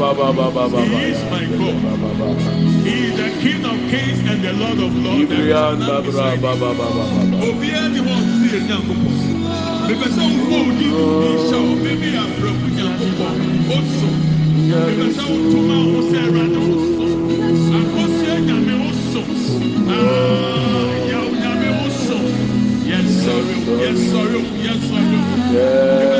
He is my God. He is the King of Kings and the Lord of Lords. Obiara wọn si. Bẹbẹ sẹ wọn bọ odi nhyɛ o bẹbi abirako nyankopɔ o so. Wọn tuma o sẹ ẹwurade o so. Akɔsia nyame o so. Ah, Aa yawu nyame o so. Yẹ sɔrɔ o yẹ sɔrɔ o yẹ sɔrɔ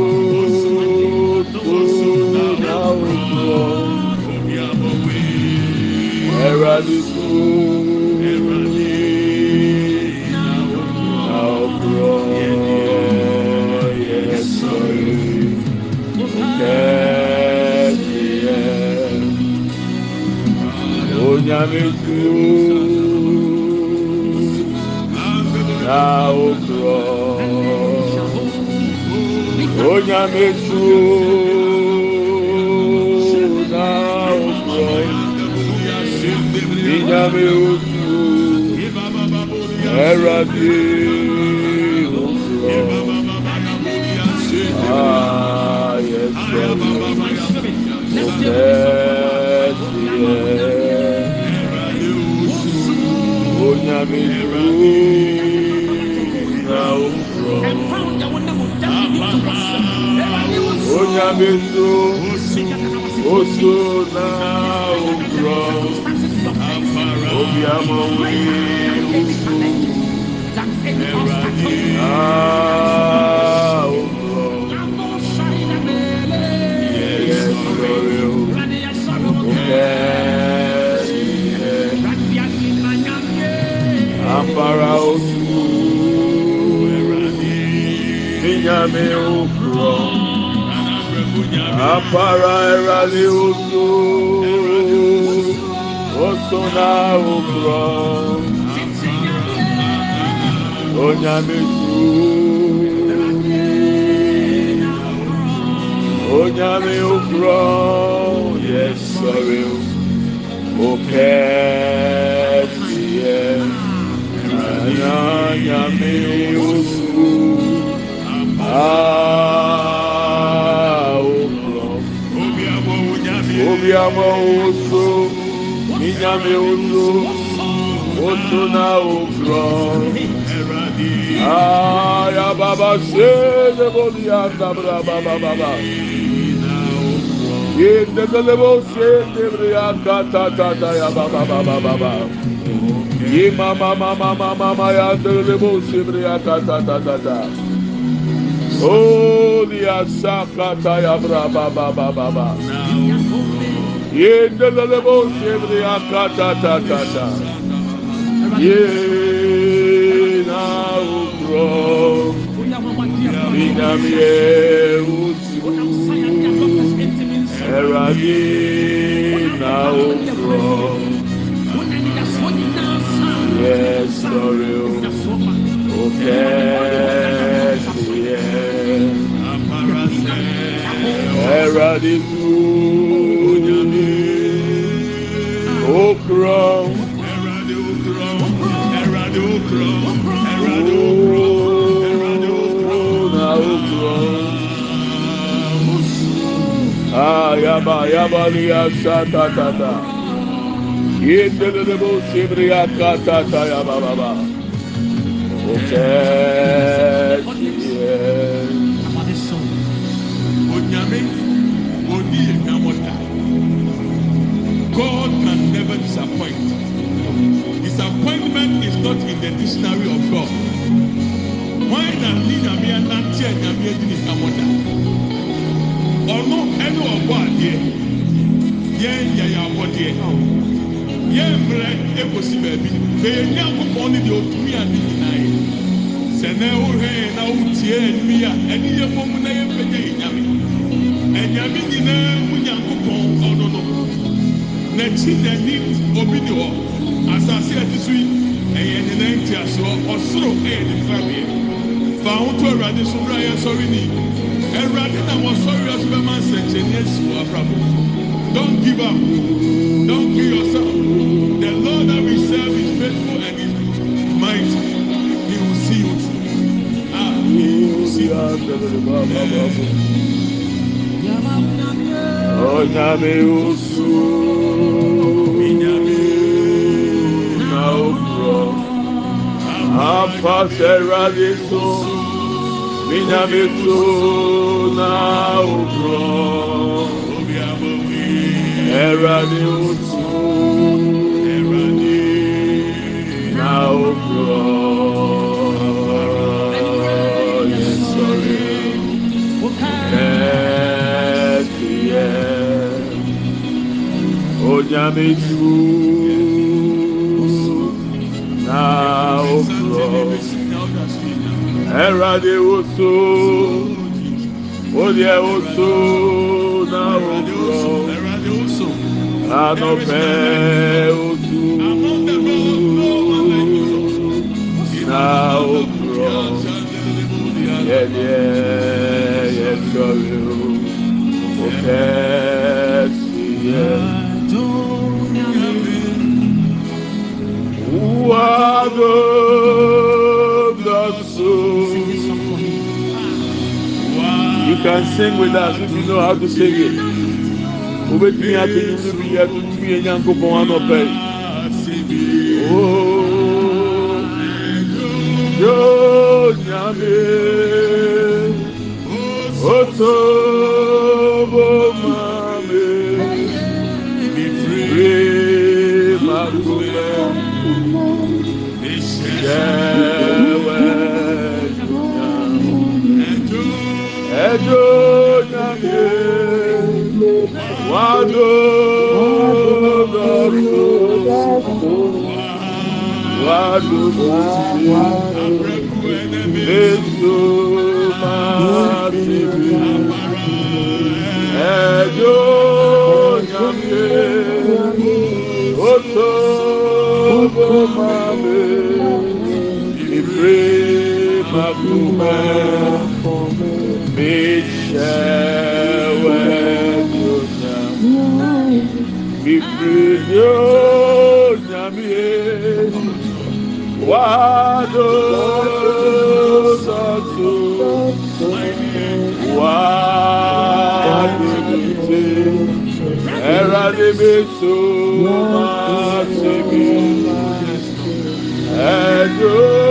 Venha, meu Deus, na outrora. Venha, meu Deus, na outrora. Venha, meu era é Deus. Ah, yes, yes, yes, yes. Onyamezu osu na ụrọ obi amọwe usu erade. nyame okurɔ apara ɛrade oso oso na okurɔ onyame su onyame okurɔ yɛsɔre opɛtiɛ nana nyame oso obiabɔ wo so minyame wo so wo so na wo korɔ ayababa seebodiandabrabababa yendedelebo seedebreyakatatata yabababababa yimamamamamamama yandelebo sebreya tatatatata ta. Oh, dia sakata ya bra baba baba. Yendelebo akata ta ta ta. Ukro. Utu. Eradi na ukro. Yes, sorry. Okay. Herald is Okra. Herald Okra Herald Okra Herald Okra Herald Okra. Ah yaba yaba liya sata tata Yedilere bu sibriya kata taya baba baba Okay onyame oni enyamota God can never disappoint. Disappointment is not in the dictionary of God. Wọn na ni nyame anante a nyame adi ne nyamota ɔno ɛne ɔbɔ adeɛ yɛn yɛ yɛ abɔdeɛ yɛn mmerɛ ekosi baabi bɛyɛ nyankopɔn ne deɛ otumi adi nyinaa yɛ sɛ na wohwɛ yɛn na wotie ɛnumi a ɛne yɛ fɔm na yɛ yɛ nyame ɛnyame nyinaa mu nyankopɔn ɔno no. N'akyi n'ani obi ni hɔ. Asase a ɛte so yi ɛyɛ ne nan ti asoɔ ɔsoro ɛyɛ ne fabeɛ fa ho to awurade so wura yɛ sɔre ni. Awurade na wɔsɔre yɛ so bɛma nsɛnkyɛnni asi wɔ abrabɔ don't give up. Don't kill yourself. The lord that we serve is faithful and is mighty. He will see you through. Ah. He will see you onyame usu na okurɔ afa sɛ awurade so menyame so na okurɔ awurade usu na okurɔ nyame diwo na ofurɔ ɛwurade wo so wodeɛ wo so na ofurɔ anɔpɛ wo so na ofurɔ yɛdeɛ yɛsɔre o. can sing with us if you know how to sing it. Obetumi atẹ̀yìn ní bi yẹ tuntun yẹn nyanko pọ̀ wọn ọ̀pẹ. Yóò nyàmé, ó bó máa mé, ìbí máa. ẹjọ nyame wàdó gbàgbó wàdó tìbí ẹjọ máa tìbí ẹjọ nyame ọtọ gbọmọbẹ ìfẹ́ màkúmẹ. Kú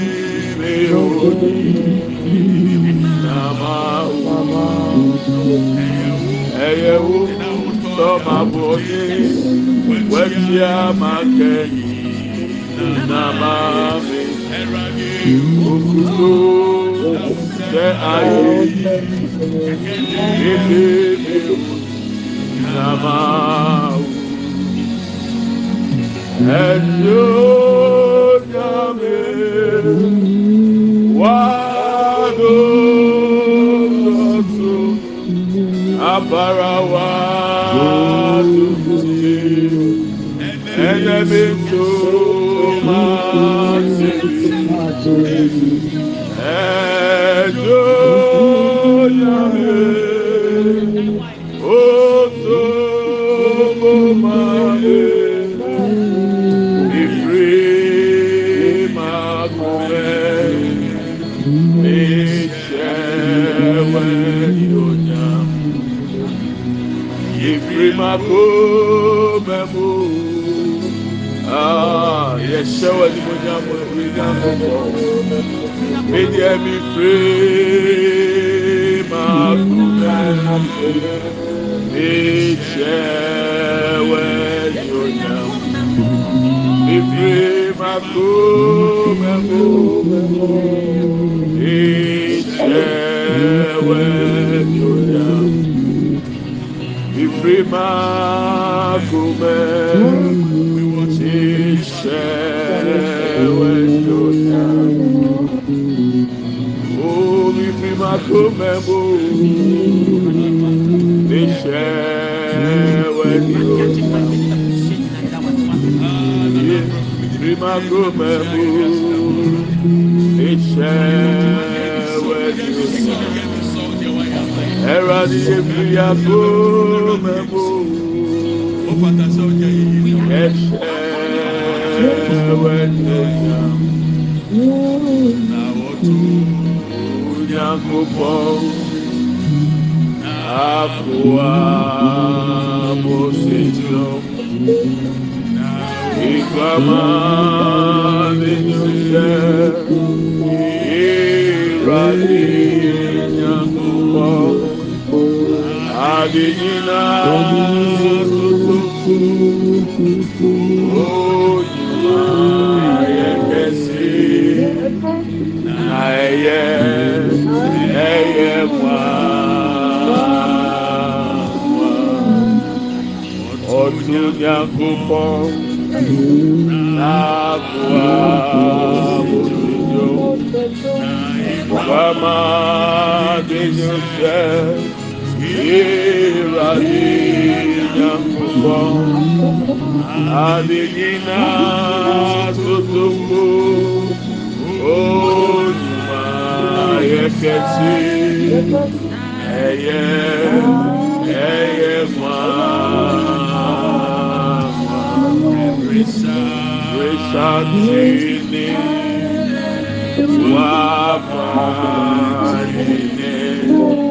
ẹyẹ wo tọ́ba bọ̀ ní wẹ́tíá máa kẹ́yìn nàmá mi òkúrò jẹ́ ayé yìí kéde mi ò nàmá o ẹ̀dùn. Abarawa tuntun yefiri mako mɛmo aa yɛhyɛ wɔ animonyam ɛfiri nyankopɔ medeɛ mi firi mako mɛmo mehyɛ wɔ animonyam mefiri mako mɛmo mehyɛ wɔ animonyam. Makume Ichewe yonya Oh, ifri makume mu Ichewe yonya Prima come mu, ìṣẹ́wẹ́ ẹ̀rọ ni èmi yà come mu, ẹ̀ṣẹ́wẹ́ Nyankopɔ akoa mositio ìgbàmà nìyẹn ìrọ̀lì Nyankopɔ adeyina oyinma ayɛ kɛse ayɛ ɛyɛ mua ɔtun yakubɔ n'abua onidzo wama adidzo sɛ. Iradi nyankubo adigina tutumu onyuma yekesi eye eye mwa risatini wapa ine.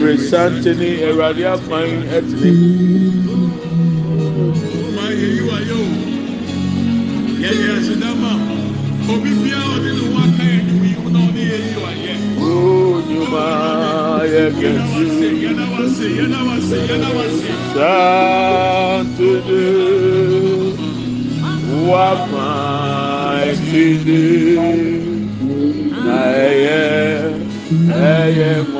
bresa ne awurade afan ɛtene. ọmọ ayé yìí wá yẹ o yẹ yẹ ẹsẹ dábàá obi bíi àwọn ọdún ni wọn ká yẹn níbi yìí náà ní yẹn yìí wá yẹ. Onyuma yẹ kẹsí. Yẹ́nà wá sí, yẹ́nà wá sí, yẹ́nà wá sí. Sántúndé wà máa ṣe dé. Na ẹyẹ ẹyẹ mọ.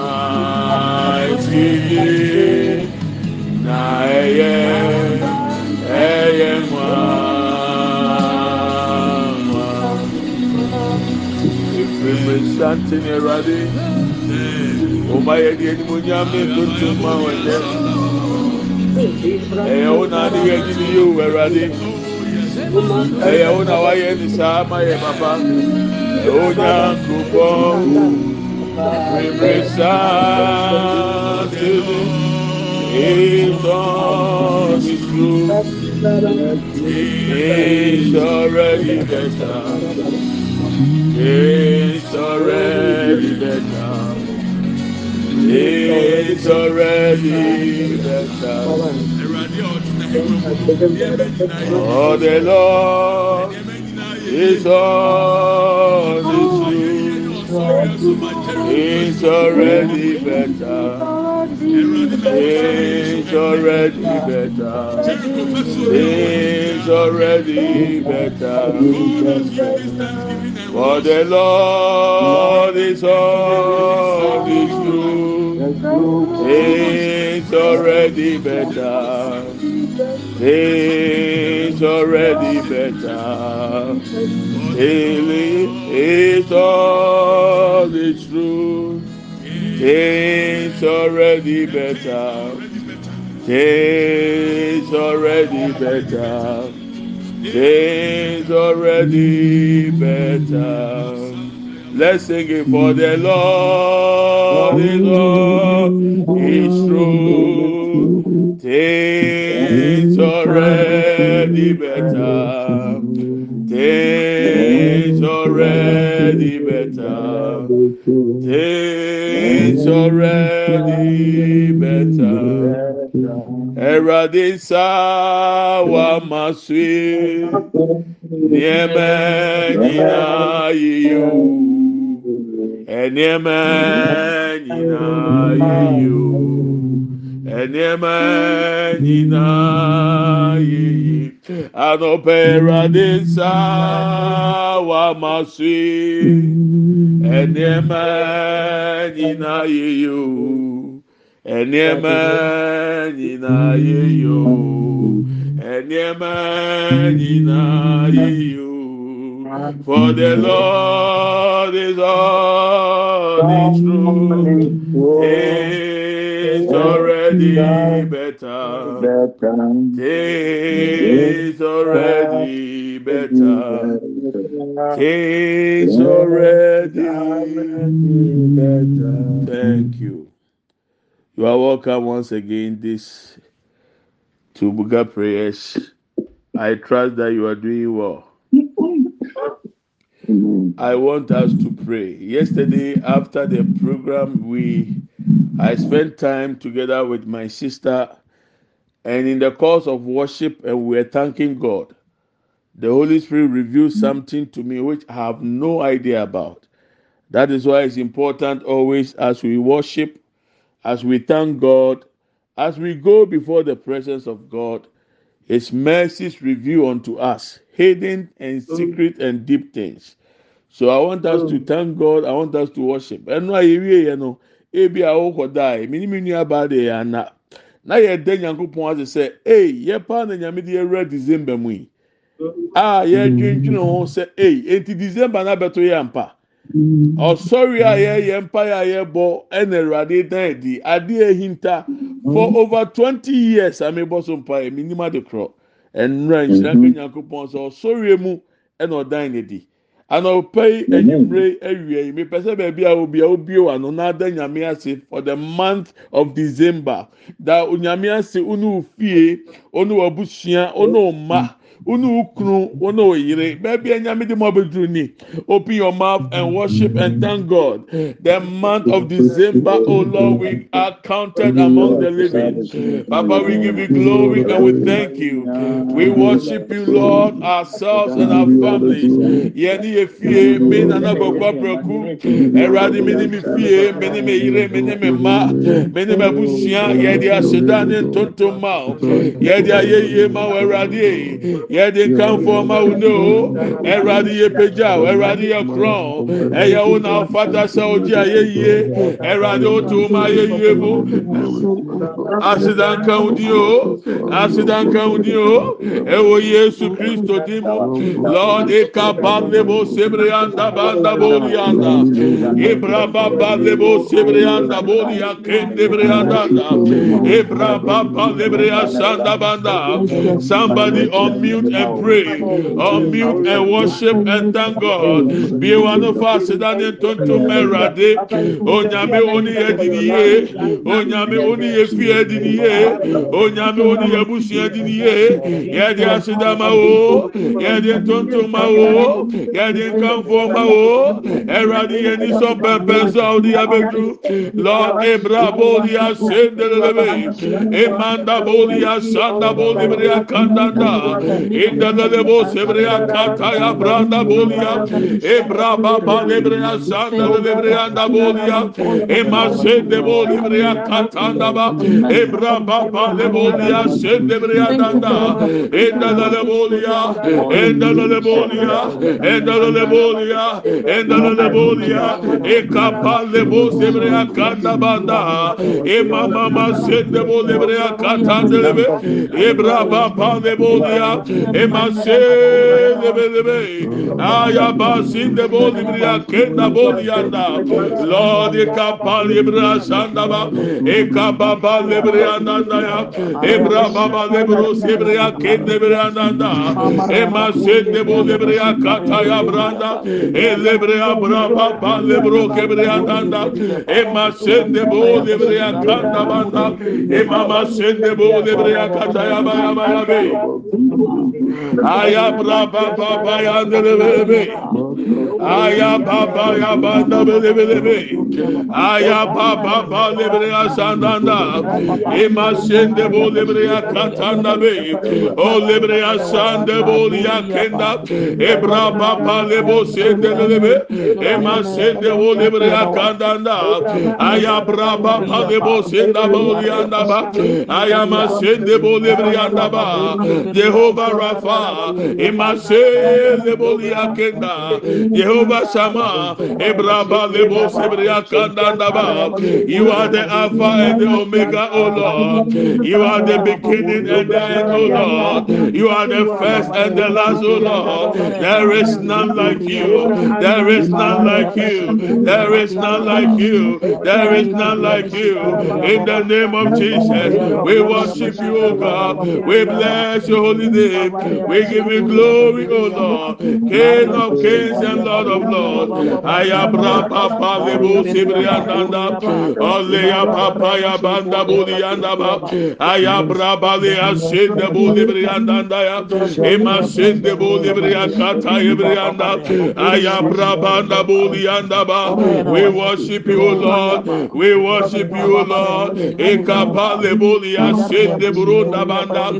asante ne awurade ɔma yɛ deɛ animonyam ne ntontom ma wɔn dɛ ɛyɛ wo na ne yɛ adi ne yie o awurade ɛyɛ wo na wayɛ ne saa ma yɛ papa onya nkuropɔn bebree saa te mu etɔn ne kuro it's already better. Ìṣọ̀rẹ́ ní bẹ̀tà. It's already better. Oh, the Lord is on His It's already better. It's already better. It's already better. For the Lord is on His It's already better. It's already better. It's all the truth. It's already better. It's already better. It's already better. Let's sing it for the Lord is all is true. It's already better. It's already better. It's already better. Erade sawa maswe nieme nyina yiyo enieme nyina yiyo enieme nyina yiyi anope erade sawa maswe enieme nyina yiyo ẹniẹmẹ nyina yeyo ẹniẹmẹ nyina yeyo for the lord is all the truth. It's already better. it's already better. it's already better. thank you. You are welcome once again. This to Buga prayers. I trust that you are doing well. Mm-hmm. I want us to pray. Yesterday after the program we I spent time together with my sister and in the course of worship and we were thanking God. The Holy Spirit revealed something to me which I have no idea about. That is why it's important always as we worship as we thank God, as we go before the presence of God, His mercies reveal unto us hidden and secret and deep things. So I want us to thank God. I want us to worship. Ẹnu ayé wie yẹn no, ebi a ọkọ da yẹ, mi ni mi nua baa de yẹ ana. Na yẹ dẹ nyankopɔn ase sɛ, ee yɛ paa na nyame de yɛwura December mu yi. A yɛ dwendwene ho sɛ, ee eti December na bɛto yɛ ampa. Ɔsɔre a yɛyɛ mpaeɛ a yɛbɔ ɛna Awurade dan adi adeɛ ehinta for over twenty years amebɔ so mpaeɛ mi nim ade korɔ ɛnura nhyira nka nyankopɔn sɛ ɔsɔre mu ɛna ɔdan n'adi anɔpɛ yi enyimire awia yi mepɛ sɛ beebi a obi a obie wa no n'ada nyame ase for the month of December. Da onyame ase ofie ɔne wabusua ɔne ɔma wone wo kunu wone wo yere baabi a nyame de mo abɛduru ni. Open your mouth and worship and thank god. The month of december oh lord we are counted among the living. Papa we give you glory and we thank you. We worship you lord ourselves and our families. Yɛne yɛ fie me nana bɔkɔ aburaku ɛwurade me ne me fie aseda ne ntontom ma ayɛyie ma o ɛwurade yɛde kanfo ɔma wo ne o. Ɛwurade yɛ pagya o. ɛwurade yɛ korɔn ɛyɛ wo na afata sɛ ogye a yɛyie ɛwurade o to ma yɛyie mu aseda nka wo di o. Aseda nka di o. Ɛwɔ yesu kristo di mu lord eka ba lebo sebre anda ba anda bo li anda. Ebra ba sebre anda bo li akende bre anda ebra ba asanda banda somebody on mute unmute and pray unmute and worship and thank God bí wọn no fa asedane tontom ẹwurade onyame oni yẹ di ni yie onyame oni yẹ fi yẹ di ni yie onyame oni yẹ busu yẹ di ni yie yẹ di asedama o yẹ di tontom ma o yẹ di nkanfo ma o inda da de bo sebreya kata ya branda bolia e braba ba lebreya sanda lebreya da bolia e masse de bo lebreya kata da ba. E braba ba le bolia sen de breya danda inda da de bolia inda da de bolia inda da de bolia inda da de bolia e kapa le bo sebreya kata banda e mama masse de bo lebreya kata de be. E braba ba le bolia emase lebelebe aya basin de bol ibriya kenda bol yanda Lord ekapa libra sanda ba ekapa ba libriya nanda ya ebra baba lebro sebriya kende libriya nanda emase de bol libriya kata ya branda elebriya braba ba lebro kebriya nanda emase de bol libriya kanda banda emama sende bol libriya kata ya ba ya ba ya be. Aya braba baba ya delebe. Aya baba ya banda belebelebe. Aya baba baba lebre ya sandanda. İma sende bu lebre ya katanda be. O lebre ya sande bu ya kenda. Ebra baba lebo sende lebe. İma sende bu lebre ya kandanda. Aya braba baba sende bu yanda ba. Aya ma sende bu ba. Jehovah Rafa ema sende bo ya kenda Jehovah Shama ebraba lebo ba you are the alpha and the omega o lord. You are the beginning and the end o lord. You are the first and the last o lord. There is none like you. There is none like you. There is none like you. There is none like you. In the name of jesus we worship you o god. We bless your holy name we give you glory o lord. King of kings and lord of lords. Ayabra papa lebo sibriandanda oleya papa ya banda bulianda ba ayabra bale asende bulibriandanda ya ema sende bulibriakata ibrianda ayabra banda bulianda ba we worship you o lord. We worship you o lord. Ekapale bulia sende burunda banda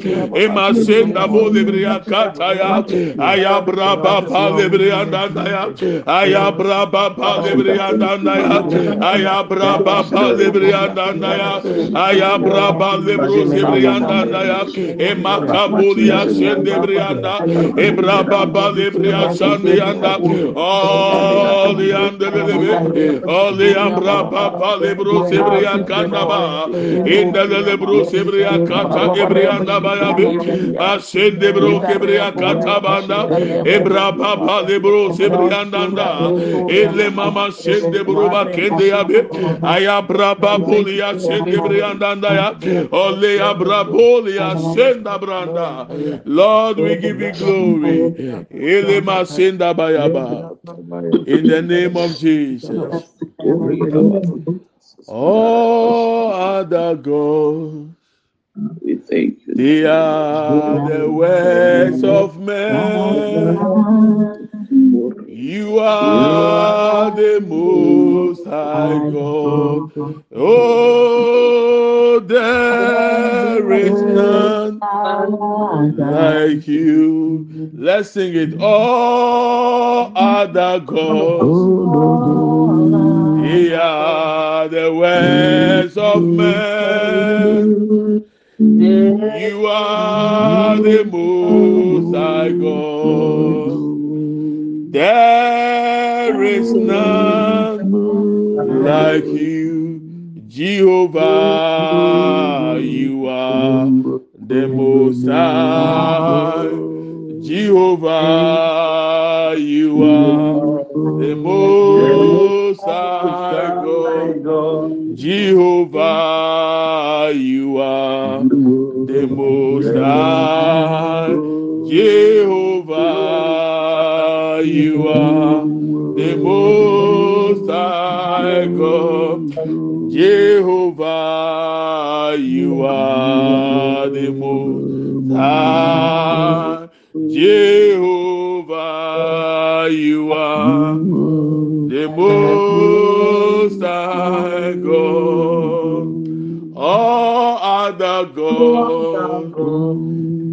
libria kataya aya braba pa libria dandaya aya braba pa libria dandaya aya braba pa libria dandaya aya braba libro libria dandaya e makabulia sende brianda e braba pa libria sandianda. Oh the ande lebe oh the braba pa libro libria kandaba. Indele libro libria kata libria ndaba ya be. Asende bro kebria kata banda ebra papa libro librianda ele mama sende bruba kende yabe aya braba bolia sende brianda ya ole ya brabolia senda branda lord we give you glory ele ma senda bayaba in the name of jesus all other gods We thank you. They are the words of men. You are the most high God. Oh, there is none like you. Let's sing it. All other gods. They are the words of men. You are the most high God. There is none like you, Jehovah. You are the most high, Jehovah. You are the most high God, Jehovah. Jehovah. You are the most high God, Jehovah. You are the most high, Jehovah. You are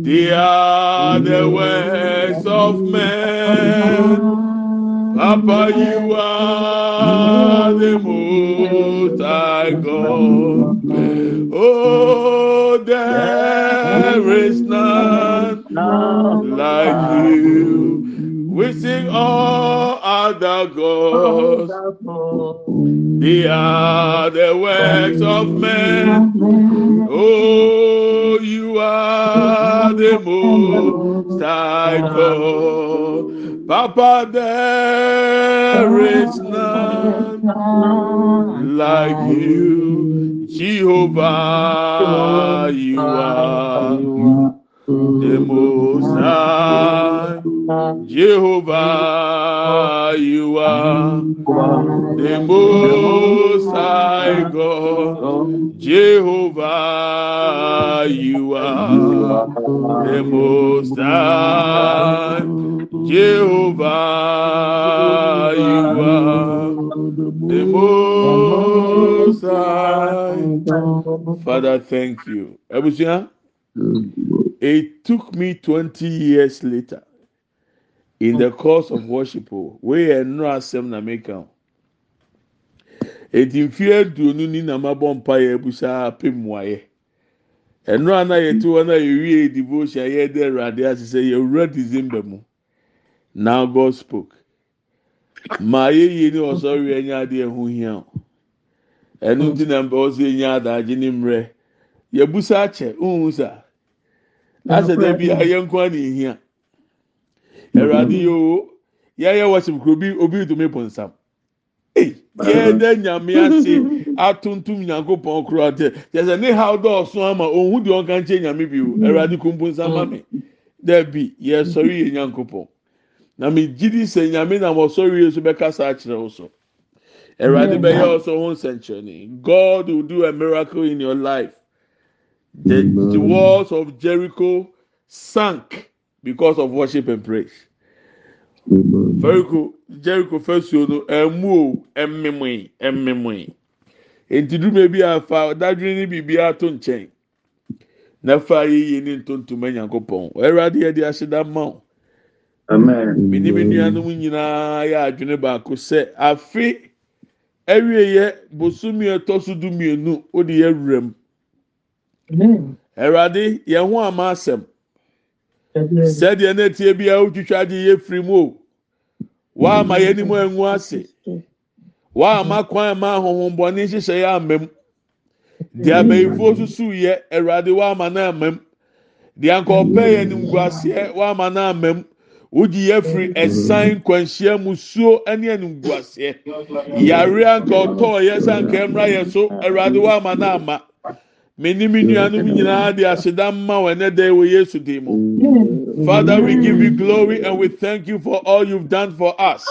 they are the works of men. Papa, you are the most high God. Oh, there is none like you. We sing all other gods. They are the works of men. Oh, the most high God. Papa, there is none like you. Jehovah, you are the most high. Jehovah, you are the most high God. Jehovah, you are are. Father, thank you. It took me 20 years later in the course of worship o wei no asɛm na meka o eti mfe aduonu ni na nnura na yɛtu wɔn a yɛwie devotion yɛ de awurade ase sɛ yɛwura december mu. Now god spoke. Maa yɛ yie ne ɔsɔre ɛnyɛ adeɛ ho hia o. Ɛnu ti na mbɛ ɔsɛ ɛnyɛ adagye ne mmerɛ yɛbusa akyɛ ohun sa. N'asɛ dɛ bi ayɛ nko ara ne hia. Awurade yɛ o. Yɛayɛ wɔsɛm kuro bi obi ntoma ipɔ nsam. Ee. Hey! Yɛda nyame ase atuntum nyankopɔn koro ate. Kyerɛ ne ha dɔɔso ama ohun deɛ ɔnka nkyɛn nyame bi o awurade kumpu nsam ma mi dɛbi yɛsɔre yɛ nyankopɔn. Na mi gyidi sɛ nyame na wɔsɔre yɛ so bɛkasa akyerɛ wo so. Awurade bɛyɛ ɔsɔ ho nsɛnkyerɛnne. God will do a miracle in your life. The the walls of jericho sank because of worship and praise. Jericho Jericho fasuo no ɛmu o ɛmemui ɛmemui nti dume bi afa dadwiri ne biribi ato nkyɛn n'afa yiyi ne ntontoma nyanko pɔn ɛwurade yɛ de ahyeda ma o. Mini mi nuanom nyinaa yɛ adwene baako sɛ afe ɛwie yɛ bosomi ɛtɔ so du mienu o de yɛ wuram. Ɛwurade yɛn ho ama asɛm. Sɛdeɛ na etie bi a wotwitwa agye yɛ firi mu o. Wama yɛn anim angu ase. Wama kwan ma ahohombɔne nhyehyɛ yɛ ama mu deɛ abɛyifoɔ susu yɛ awurade wama na ama mu deɛ anka ɔpɛ yɛ animguaseɛ wama na ama mu wogyi yɛ firi ɛsan nkwanhyia musuo ɛne animguaseɛ. Yare anka ɔtɔɔ yɛ sɛ anka ɛmra yɛ so awurade wama na ama menim nuanom nyinaa de aseda mma wɔ ɛnɛ dɛ wɔ yesu din mu father we give you glory and we thank you for all you've done for us.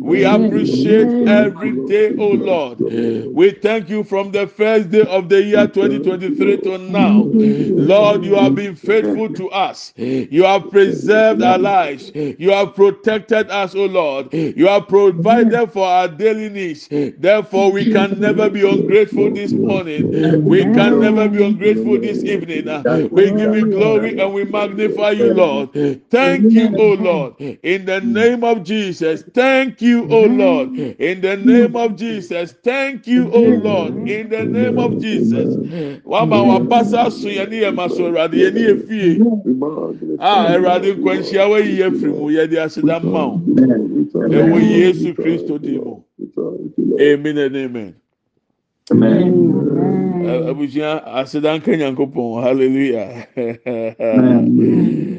We appreciate every day, oh Lord. We thank you from the first day of the year 2023 to now. Lord, you have been faithful to us. You have preserved our lives. You have protected us, oh Lord. You have provided for our daily needs. Therefore, we can never be ungrateful this morning. We can never be ungrateful this evening. We give you glory and we magnify you, Lord. Thank you, oh Lord. In the name of Jesus. Thank you, O mm. mm. mm. Lord. In the name of Jesus. Thank you, O Lord. In the name of Jesus. Wama wapasa so yɛ ne yɛ ma so Awurade yɛ ne yɛ fie. A Awurade nkwanhyia wa yi afiri mu yɛ de aseda mma wo. Ɛwɔ Yesu Kristo di mu. Amen and amen. Amen. Eh, eh, Abusua aseda nka Nyankopɔn. Hallelujah.